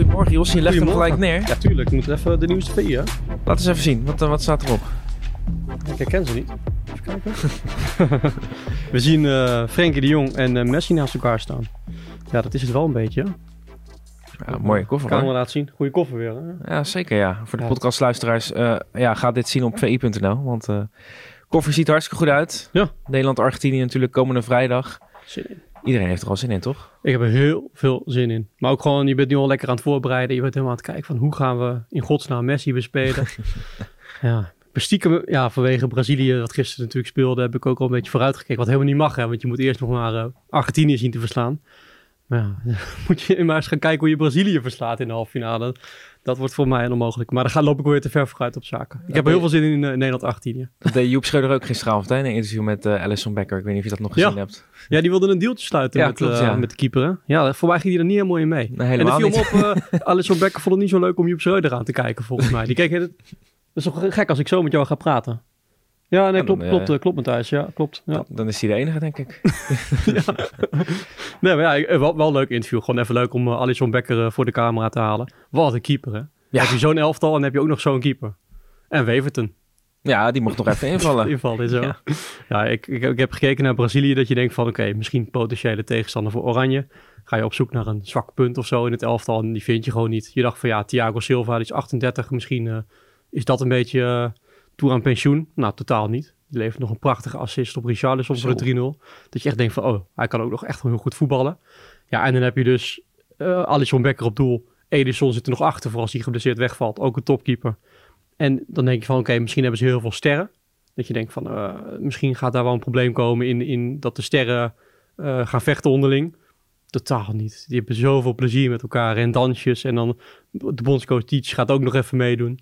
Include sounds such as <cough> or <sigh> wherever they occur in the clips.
Goedemorgen Jos, je legt hem gelijk neer. Ja, tuurlijk. Ik moet even de nieuwste VI, hè? Laat eens even zien, wat, eh, wat staat erop? Ik herken ze niet. Even kijken. <laughs> We zien eh Frenkie de Jong en eh, Messi naast elkaar staan. Ja, dat is het wel een beetje. Ja, mooie koffer Kan we laten zien. Goeie koffer weer, hè? Ja, zeker ja. Voor de Ja. podcastluisteraars, ja, ga dit zien op vi.nl. Want koffer ziet er hartstikke goed uit. Ja. Nederland-Argentinië natuurlijk komende vrijdag. Zin in. Iedereen heeft er al zin in, toch? Ik heb er heel veel zin in. Maar ook gewoon, je bent nu al lekker aan het voorbereiden. Je bent helemaal aan het kijken van hoe gaan we in godsnaam Messi bespelen. <laughs> ja, stiekem, ja, vanwege Brazilië, wat gisteren natuurlijk speelde, heb ik ook al een beetje vooruitgekeken. Wat helemaal niet mag, hè. Want je moet eerst nog maar eh, Argentinië zien te verslaan. Ja, <laughs> moet je maar eens gaan kijken hoe je Brazilië verslaat in de halve finale. Dat wordt voor mij onmogelijk. Maar dan ga, loop ik weer te ver vooruit op zaken. Ik heb heel veel zin in in eh, Nederland-Argentinië. Dat deed Joep Schreuder ook gisteravond hè, in een interview met eh Alison Becker. Ik weet niet of je dat nog Ja. gezien hebt. Ja, die wilde een deeltje sluiten Ja, met, klopt, eh, ja. met de keeper. Hè? Ja, voor mij ging hij er niet helemaal in mee. Nee, en viel niet. op, uh, Alisson Becker vond het niet zo leuk om Joep Schreuder aan te kijken, volgens mij. Die keek, het, dat is toch gek als ik zo met jou ga praten? Ja, nee, klopt, dan, klopt, eh, eh, klopt Matthijs. Ja, klopt. Ja. Dan, dan is hij de enige, denk ik. <laughs> <laughs> Nee, maar ja, eh, wel, wel een leuk interview. Gewoon even leuk om uh, Alisson Becker voor de camera te halen. Wat een keeper, hè? Ja. Heb je zo'n elftal en heb je ook nog zo'n keeper. En Weverton. Ja, die mocht nog even <laughs> invallen. Inval is zo. Ja. Ja, ik, ik, ik heb gekeken naar Brazilië dat je denkt van oké, misschien potentiële tegenstander voor Oranje. Ga je op zoek naar een zwak punt of zo in het elftal en die vind je gewoon niet. Je dacht van ja, Thiago Silva, die is 38, misschien eh, is dat een beetje uh, toe aan pensioen. Nou, totaal niet. Die levert nog een prachtige assist op Richarlison voor de 3-0. Dat je echt denkt van oh, hij kan ook nog echt heel goed voetballen. Ja, en dan heb je dus uh, Alisson Becker op doel. Edison zit er nog achter voor als hij geblesseerd wegvalt. Ook een topkeeper. En dan denk je van oké, misschien hebben ze heel veel sterren. Dat je denkt van, uh, misschien gaat daar wel een probleem komen in, in dat de sterren uh, gaan vechten onderling. Totaal niet. Die hebben zoveel plezier met elkaar en dansjes. En dan de bondscoach Teach gaat ook nog even meedoen.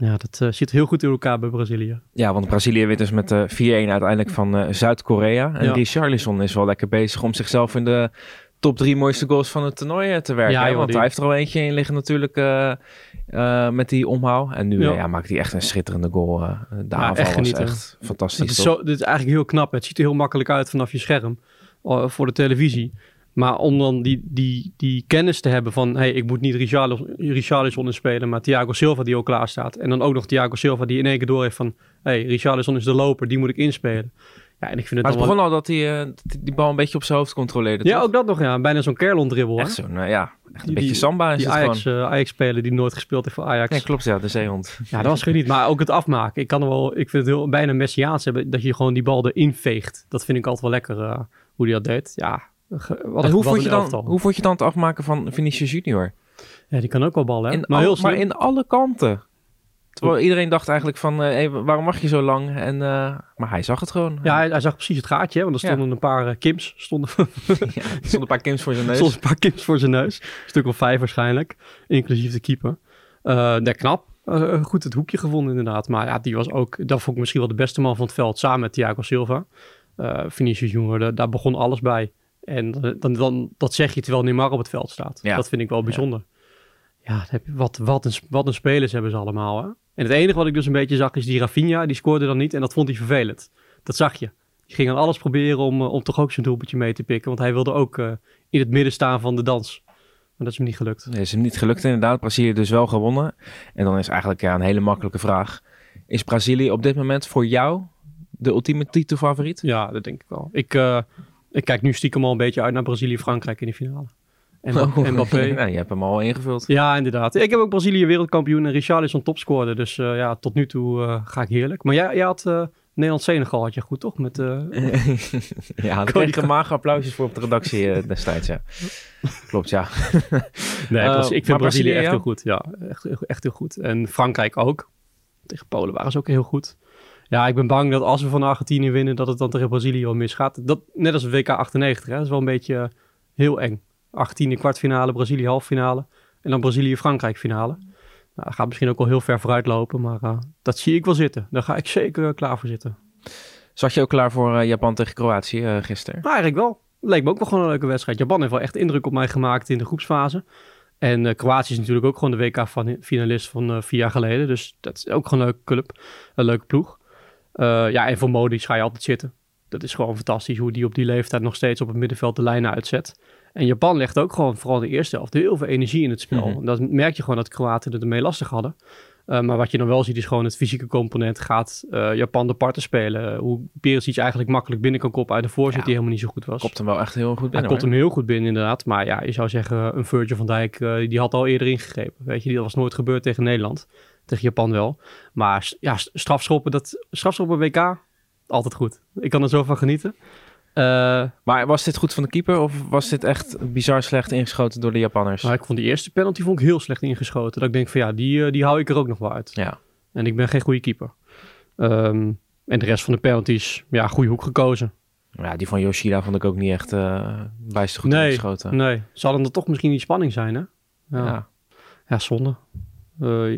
Ja, dat uh, zit heel goed in elkaar bij Brazilië. Ja, want Brazilië wint dus met uh, 4-1 uiteindelijk van uh, Zuid-Korea. En ja. Richarlison is wel lekker bezig om zichzelf in de top drie mooiste goals van het toernooi eh, te werken. Ja, joh, want die... hij heeft er al eentje in liggen natuurlijk met die omhaal. En nu ja. Ja, maakt hij echt een schitterende goal. De aanval echt was echt fantastisch. Het is, zo, dit is eigenlijk heel knap. Het ziet er heel makkelijk uit vanaf je scherm voor de televisie. Maar om dan die, die, die kennis te hebben van... hey, ik moet niet Richarlison in spelen... maar Thiago Silva die ook klaar staat. En dan ook nog Thiago Silva die in één keer door heeft van... hey, Richarlison is de loper, die moet ik inspelen. Ja, en ik vind het maar het begon wel... al dat hij uh, die bal een beetje op zijn hoofd controleerde. Ja, toch? ook dat nog, ja. Bijna zo'n Kerlon-dribbel. Echt zo'n, uh, ja, echt een die, beetje samba is die het Ajax. Uh, Ajax-speler die nooit gespeeld heeft voor Ajax. Ja, klopt, ja, de zeehond. Ja, dat was geniet. Maar ook het afmaken. Ik kan er wel, ik vind het heel, bijna messiaans hebben dat je gewoon die bal erin veegt. Dat vind ik altijd wel lekker uh, hoe hij dat deed. Ja, wat, en hoe, vond je dan, hoe vond je dan het afmaken van Vinicius Junior? Ja, die kan ook wel ballen, hè? In maar, al, heel maar in alle kanten. Terwijl iedereen dacht eigenlijk van, uh, hey, waarom mag je zo lang? En, uh, maar hij zag het gewoon. Ja, hij, hij zag precies het gaatje, hè? want er stonden ja. een paar uh, Kims. Stonden <laughs> ja, er stonden een paar Kims voor zijn neus. Er stonden een paar Kims voor zijn neus. Een stuk of vijf waarschijnlijk, inclusief de keeper. Uh, nee, knap. goed het hoekje gevonden inderdaad. Maar ja, die was ook, dat vond ik misschien wel de beste man van het veld, samen met Thiago Silva. Uh, Vinicius Junior, daar begon alles bij. En dan, dan, dat zeg je terwijl Neymar op het veld staat. Ja. Dat vind ik wel bijzonder. Ja, ja wat, wat, een, wat een spelers hebben ze allemaal, hè? En het enige wat ik dus een beetje zag is die Rafinha, die scoorde dan niet en dat vond hij vervelend. Dat zag je. Die ging aan alles proberen om, om toch ook zijn doelpuntje mee te pikken, want hij wilde ook uh, in het midden staan van de dans. Maar dat is hem niet gelukt. Nee, is hem niet gelukt inderdaad. Brazilië dus wel gewonnen. En dan is eigenlijk ja, een hele makkelijke vraag. Is Brazilië op dit moment voor jou de ultieme titelfavoriet? Ja, dat denk ik wel. Ik, uh, ik kijk nu stiekem al een beetje uit naar Brazilië-Frankrijk in de finale. En oh, Mbappé. <laughs> Ja, je hebt hem al ingevuld. Ja, inderdaad. Ik heb ook Brazilië wereldkampioen en Richarlison topscorer. Dus uh, ja, tot nu toe uh, ga ik heerlijk. Maar jij, jij had uh, Nederland-Senegal had je goed, toch? Met, <laughs> ja, daar kreeg ik mager applausjes voor op de redactie destijds, ja. <laughs> Klopt, ja. nee, ik vind Brazilië echt heel goed. Ja, echt, echt heel goed. En Frankrijk ook. Tegen Polen waren ze ook heel goed. Ja, ik ben bang dat als we van Argentinië winnen, dat het dan tegen Brazilië wel misgaat. Dat, net als WK 98, hè. Dat is wel een beetje heel eng. Argentinië kwartfinale, Brazilië halffinale. En dan Brazilië-Frankrijk finale. Nou, dat gaat misschien ook wel heel ver vooruit lopen, maar uh, dat zie ik wel zitten. Daar ga ik zeker uh, klaar voor zitten. Zat je ook klaar voor uh, Japan tegen Kroatië gisteren? Nou, eigenlijk wel. Leek me ook wel gewoon een leuke wedstrijd. Japan heeft wel echt indruk op mij gemaakt in de groepsfase. En Kroatië is natuurlijk ook gewoon de WK-finalist van vier jaar geleden. Dus dat is ook gewoon een leuke club, een leuke ploeg. Ja, en voor Modric ga je altijd zitten. dat is gewoon fantastisch hoe die op die leeftijd nog steeds op het middenveld de lijnen uitzet. En Japan legt ook gewoon, vooral de eerste helft, heel veel energie in het spel. Mm Dat merk je gewoon dat de Kroaten er ermee lastig hadden. Uh, maar wat je dan wel ziet is gewoon het fysieke component. Gaat uh, Japan de parten spelen? Hoe Perisic eigenlijk makkelijk binnen kan koppen uit de voorzet ja, die helemaal niet zo goed was. Kopt hem wel echt heel goed binnen. Hij kopt hem heel goed binnen inderdaad. Maar ja, je zou zeggen een Virgil van Dijk, uh, die had al eerder ingegrepen. Weet je, dat was nooit gebeurd tegen Nederland. Tegen Japan wel. Maar ja, strafschoppen, dat, strafschoppen WK, altijd goed. Ik kan er zo van genieten. Uh, maar was dit goed van de keeper of was dit echt bizar slecht ingeschoten door de Japanners? Nou, ik vond die eerste penalty vond ik heel slecht ingeschoten. Dat ik denk van ja, die, uh, die hou ik er ook nog wel uit. Ja. En ik ben geen goede keeper. Um, en de rest van de penalties, ja, goede hoek gekozen. Ja, die van Yoshida vond ik ook niet echt uh, bijster goed nee, ingeschoten. Nee, zal er toch misschien die spanning zijn, hè? Ja, ja. ja zonde.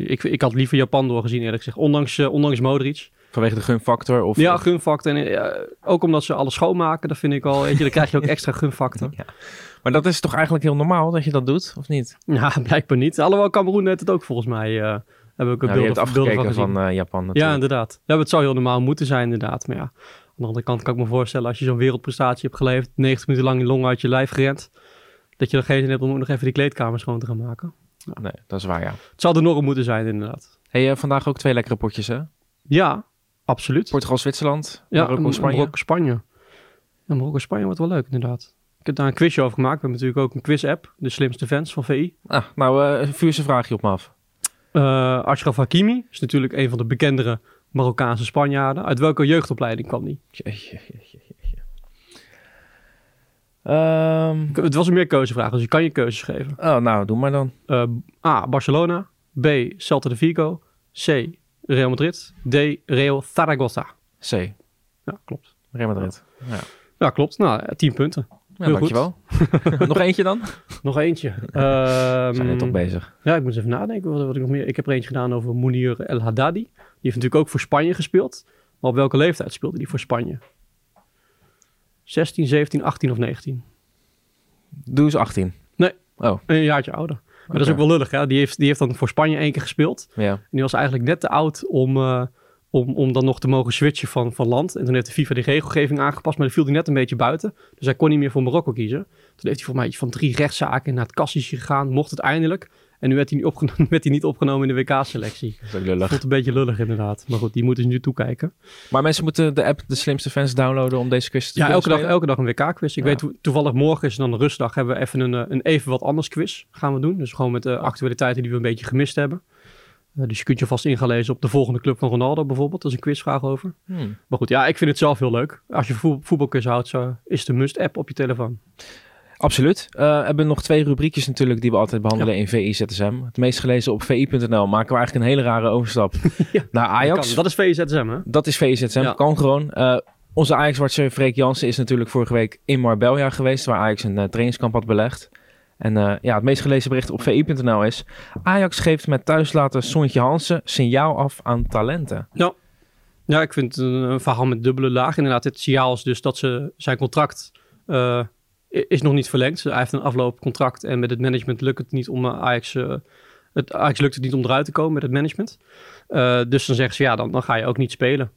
Ik, ik had liever Japan doorgezien, eerlijk gezegd. Ondanks, ondanks Modric. Vanwege de gunfactor? Of, ja, gunfactor. En uh, ook omdat ze alles schoonmaken, dat vind ik al. Weet je, dan krijg je ook <laughs> extra gunfactor. ja. Maar dat is toch eigenlijk heel normaal dat je dat doet, of niet? Ja, <laughs> blijkbaar niet. Alhoewel Cameroen net het ook volgens mij. Uh, heb ik een beeld, afgekeken van, van Japan natuurlijk. Ja, inderdaad. Ja, het zou heel normaal moeten zijn inderdaad. Maar ja, aan de andere kant kan ik me voorstellen... als je zo'n wereldprestatie hebt geleverd... 90 minuten lang in long uit je lijf gerend... dat je nog geen zin hebt om nog even die kleedkamer schoon te gaan maken. Ja. Nee, dat is waar, ja. Het zou de norm moeten zijn inderdaad. Hey, vandaag ook twee lekkere potjes, hè? Ja, Absoluut. Portugal, Zwitserland, ja, Marokko, Spanje. Marokko, Spanje. Ja, Marokko, Spanje wordt wel leuk inderdaad. Ik heb daar een quizje over gemaakt. We hebben natuurlijk ook een quiz-app, de slimste fans van VI. Ah, nou, uh, vuur ze een vraagje op me af. Uh, Ashraf Hakimi is natuurlijk een van de bekendere Marokkaanse Spanjaarden. Uit welke jeugdopleiding kwam die? Um, het was een meer keuzevraag, dus je kan je keuzes geven. Oh, nou, doe maar dan. Uh, A. Barcelona. B. Celta de Vigo. C. Real Madrid. D. Real Zaragoza. C. Ja, klopt. Real Madrid. Ja, ja klopt. Nou, tien punten. Ja, Heel dankjewel. Goed. <laughs> nog eentje dan? nog eentje. Um, Zijn we toch bezig? Ja, ik moet eens even nadenken. Wat, wat ik nog meer... Ik heb er eentje gedaan over Mounir El Haddadi. Die heeft natuurlijk ook voor Spanje gespeeld. Maar op welke leeftijd speelde hij voor Spanje? 16, 17, 18 of 19? Doe eens 18. Nee. Oh. Een jaartje ouder. Maar dat is ook wel lullig, hè? Die heeft, die heeft dan voor Spanje één keer gespeeld. Ja. En die was eigenlijk net te oud om, uh, om, om dan nog te mogen switchen van, van land. En toen heeft de FIFA die regelgeving aangepast, maar die viel hij net een beetje buiten. Dus hij kon niet meer voor Marokko kiezen. Toen heeft hij voor mij van drie rechtszaken naar het kassisje gegaan, mocht het eindelijk. En nu werd hij niet, <laughs> werd hij niet opgenomen in de WK-selectie. Dat is lullig. Voelt een beetje lullig inderdaad. Maar goed, die moeten ze nu toekijken. Maar mensen moeten de app De Slimste Fans downloaden om deze quiz te Ja, elke dag, elke dag een WK-quiz. Ik weet toevallig morgen is dan een rustdag. Hebben we even een, eh, een even wat anders quiz gaan we doen. Dus gewoon met de actualiteiten die we een beetje gemist hebben. Uh, dus je kunt je vast in gaan lezen op de volgende club van Ronaldo bijvoorbeeld. Dat is een quizvraag over. Hmm. Maar goed, ja, ik vind het zelf heel leuk. Als je voetbalquiz houdt, zo, is de must-app op je telefoon. Absoluut. Uh, we hebben nog twee rubriekjes natuurlijk die we altijd behandelen in VI ZSM. Het meest gelezen op vi.nl maken we eigenlijk een hele rare overstap <laughs> ja, naar Ajax. Dat, dat is VI ZSM hè? Dat is VI ZSM, ja. kan gewoon. Uh, onze Ajax-watcher Freek Jansen is natuurlijk vorige week in Marbella geweest, waar Ajax een trainingskamp had belegd. En ja, het meest gelezen bericht op vi.nl is... Ajax geeft met thuislater Sontje Hansen signaal af aan talenten. Ja, ja ik vind het een, verhaal met dubbele laag. Inderdaad, het signaal is dus dat ze zijn contract is nog niet verlengd. Hij heeft een afloopcontract en met het management lukt het niet om eh, Ajax... Het, Ajax lukt het niet om eruit te komen met het management. Dus dan zeggen ze, ja, dan ga je ook niet spelen.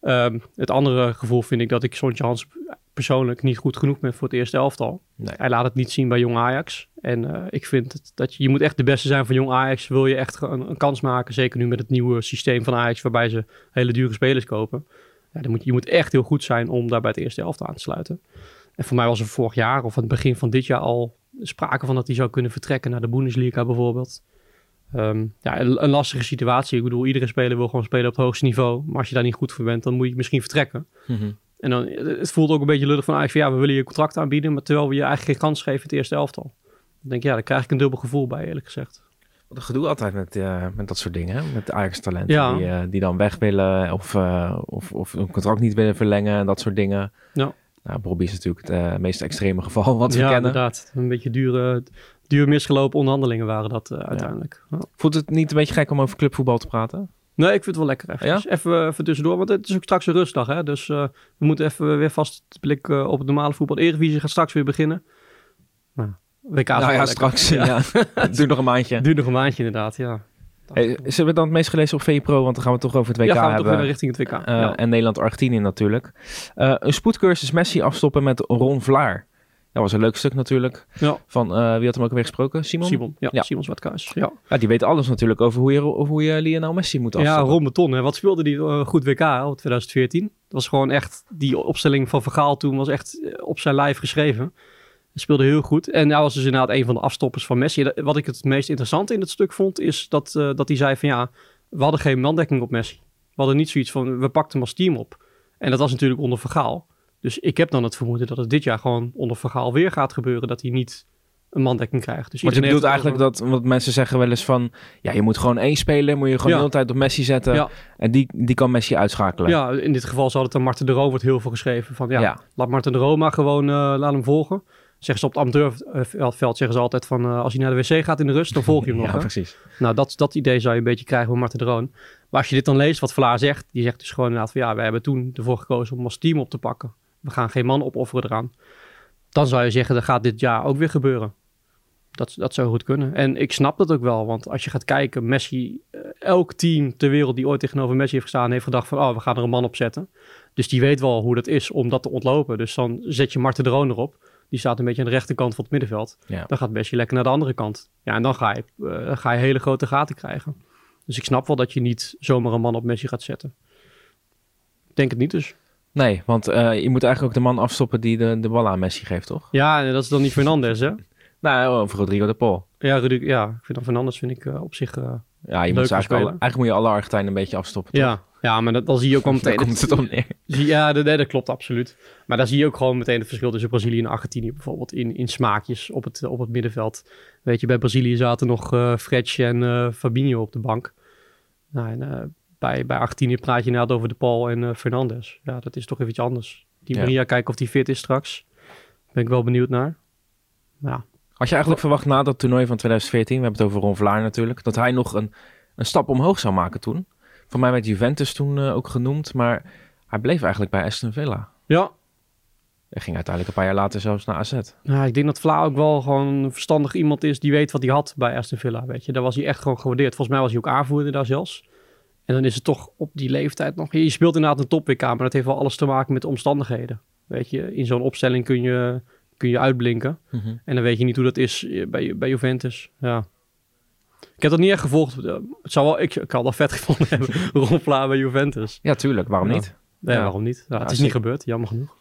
Um, het andere gevoel vind ik dat ik Sontje Hans persoonlijk niet goed genoeg ben voor het eerste elftal. Nee. Hij laat het niet zien bij Jong Ajax. En uh, ik vind het, dat je, je moet echt de beste zijn van Jong Ajax. Wil je echt een, een, kans maken, zeker nu met het nieuwe systeem van Ajax... waarbij ze hele dure spelers kopen. Ja, dan moet, je moet echt heel goed zijn om daar bij het eerste elftal aan te sluiten. En voor mij was er vorig jaar of aan het begin van dit jaar al sprake van dat hij zou kunnen vertrekken naar de Bundesliga bijvoorbeeld. Um, ja, een, een, lastige situatie. Ik bedoel, iedere speler wil gewoon spelen op het hoogste niveau. Maar als je daar niet goed voor bent, dan moet je misschien vertrekken. Mm En dan, het voelt ook een beetje lullig van eigenlijk van ja, we willen je contract aanbieden, maar terwijl we je eigenlijk geen kans geven het eerste elftal. Dan denk ik, ja, daar krijg ik een dubbel gevoel bij, eerlijk gezegd. Wat een gedoe altijd met, uh, met dat soort dingen, met Ajax-talenten ja. die, uh, die dan weg willen of, uh, of, of een contract niet willen verlengen en dat soort dingen. Ja. Nou, Bobby is natuurlijk het meest extreme geval wat we ja, kennen. inderdaad. Een beetje dure, duur misgelopen onderhandelingen waren dat uh, uiteindelijk. Ja. Voelt het niet een beetje gek om over clubvoetbal te praten? Nee, ik vind het wel lekker even. Ja? Even, even tussendoor, want het is ook straks een rustdag. Hè? Dus uh, we moeten even weer vast blik op het normale voetbal. De Eredivisie gaat straks weer beginnen. Nou, WK nou ja, straks. Ja. ja. <laughs> Duurt nog een maandje. Duurt nog een maandje inderdaad, ja. Hey, zullen we dan het meest gelezen op VPRO? Want dan gaan we toch over het WK ja, gaan we hebben. Toch richting het WK. Uh, ja. En Nederland-Argentinië natuurlijk. Uh, een spoedcursus Messi afstoppen met Ron Vlaar. Dat was een leuk stuk natuurlijk. Ja. Van, uh, wie had hem ook weer gesproken? Simon? Simon, ja. ja. Simon Zwartkaas. Ja. ja, die weet alles natuurlijk over hoe je, hoe je Lionel Messi moet afstoppen. Ja, Ron Beton. Hè. Wat speelde die uh, goed WK in 2014? Dat was gewoon echt, die opstelling van Vergaal toen was echt op zijn lijf geschreven. Hij speelde heel goed. En hij was dus inderdaad een van de afstoppers van Messi. Wat ik het meest interessante in het stuk vond, is dat, uh, dat hij zei van ja, we hadden geen mandekking op Messi. We hadden niet zoiets van, we pakten hem als team op. En dat was natuurlijk onder Vergaal. Dus ik heb dan het vermoeden dat het dit jaar gewoon onder Vergaal weer gaat gebeuren. Dat hij niet een mandekking krijgt. Dus maar je bedoelt eigenlijk dat, wat mensen zeggen wel eens van, ja, je moet gewoon één speler, moet je gewoon de hele tijd op Messi zetten. Ja. En die, die kan Messi uitschakelen. Ja, in dit geval zal het aan Marten de Roo wordt heel veel geschreven. Van ja, laat Marten de Roo maar gewoon, uh, laat hem volgen zeggen ze op het amateurveld zeggen ze altijd van uh, als hij naar de wc gaat in de rust, dan volg je hem <laughs> nog. ja, precies. Nou, dat, dat idee zou je een beetje krijgen van Marten Droon. Maar als je dit dan leest, wat Vlaar zegt, die zegt dus gewoon inderdaad van ja, we hebben toen ervoor gekozen om als team op te pakken. We gaan geen man opofferen eraan. Dan zou je zeggen, dat gaat dit jaar ook weer gebeuren. Dat, dat zou goed kunnen. En ik snap dat ook wel, want als je gaat kijken, Messi, uh, elk team ter wereld die ooit tegenover Messi heeft gestaan, heeft gedacht van, oh, we gaan er een man op zetten. Dus die weet wel hoe dat is om dat te ontlopen. Dus dan zet je Marten Droon erop die staat een beetje aan de rechterkant van het middenveld. Dan gaat Messi lekker naar de andere kant. Ja, en dan ga je, uh, ga je hele grote gaten krijgen. Dus ik snap wel dat je niet zomaar een man op Messi gaat zetten. Ik denk het niet dus. Nee, want uh, je moet eigenlijk ook de man afstoppen die de, de bal aan Messi geeft, toch? Ja, dat is dan niet Fernandes, hè? nou, of Rodrigo de Paul. Ja, ja ik vind dan Fernandes vind ik uh, op zich uh, Ja, je moet eigenlijk, eigenlijk moet je alle Argentijnen een beetje afstoppen, toch? Ja, ja, maar dat, dan zie je ook wel <laughs> meteen... komt het om neer. <laughs> Ja, dat, dat, klopt absoluut. Maar dan zie je ook gewoon meteen het verschil tussen Brazilië en Argentinië bijvoorbeeld in, in smaakjes op het, op het middenveld. Weet je, bij Brazilië zaten nog uh, en Fabinho op de bank. Nou, en, bij, bij Argentinië praat je net over de Paul en Fernandes. Ja, dat is toch even iets anders. Die Maria, kijken of die fit is straks. Ben ik wel benieuwd naar. Ja. Had je eigenlijk verwacht na dat toernooi van 2014, we hebben het over Ron Vlaar natuurlijk, dat hij nog een, een stap omhoog zou maken toen? Voor mij werd Juventus toen uh, ook genoemd, maar hij bleef eigenlijk bij Aston Villa. Ja. Hij ging uiteindelijk een paar jaar later zelfs naar AZ. Ja, ik denk dat Vla ook wel gewoon een verstandig iemand is die weet wat hij had bij Aston Villa, weet je. Daar was hij echt gewoon gewaardeerd. Volgens mij was hij ook aanvoerder daar zelfs. En dan is het toch op die leeftijd nog... Je speelt inderdaad een top WK, maar dat heeft wel alles te maken met de omstandigheden. Weet je, in zo'n opstelling kun je, kun je uitblinken. Mm -hmm. En dan weet je niet hoe dat is bij, bij Juventus. Ja. Ik heb dat niet echt gevolgd. Het zou wel, ik, ik had dat vet <laughs> gevonden hebben. Ron Vlaar bij Juventus. Ja, tuurlijk. Waarom ja. niet? Nee, ja. waarom niet? Ja, het is niet gebeurd, jammer genoeg.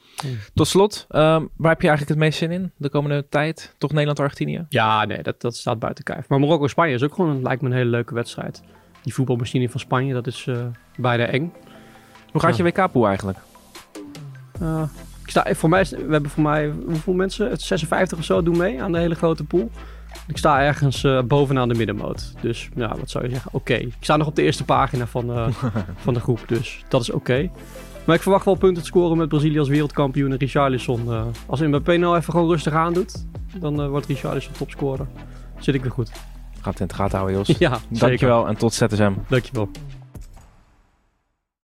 Tot slot, um, waar heb je eigenlijk het meest zin in de komende tijd? Toch Nederland-Argentinië? Ja, nee, dat, dat staat buiten kijf. Maar Marokko-Spanje is ook gewoon, lijkt me een hele leuke wedstrijd. Die voetbalmachine van Spanje, dat is uh, bijna eng. Hoe gaat je WK-pool eigenlijk? Uh, ik sta, voor mij, we hebben voor mij, hoeveel mensen? Het 56 of zo doen mee aan de hele grote pool. Ik sta ergens uh, bovenaan de middenmoot. Dus ja, wat zou je zeggen? Oké. Okay. Ik sta nog op de eerste pagina van, uh, <laughs> van de groep. Dus dat is oké. Okay. Maar ik verwacht wel punten te scoren met Brazilië als wereldkampioen en Richarlison. Uh, als Mbappé nou even gewoon rustig aandoet, dan wordt Richarlison topscorer. Zit ik weer goed. Gaat het in het gaten houden, Jos. Ja, Dankjewel en tot ZSM. Dankjewel.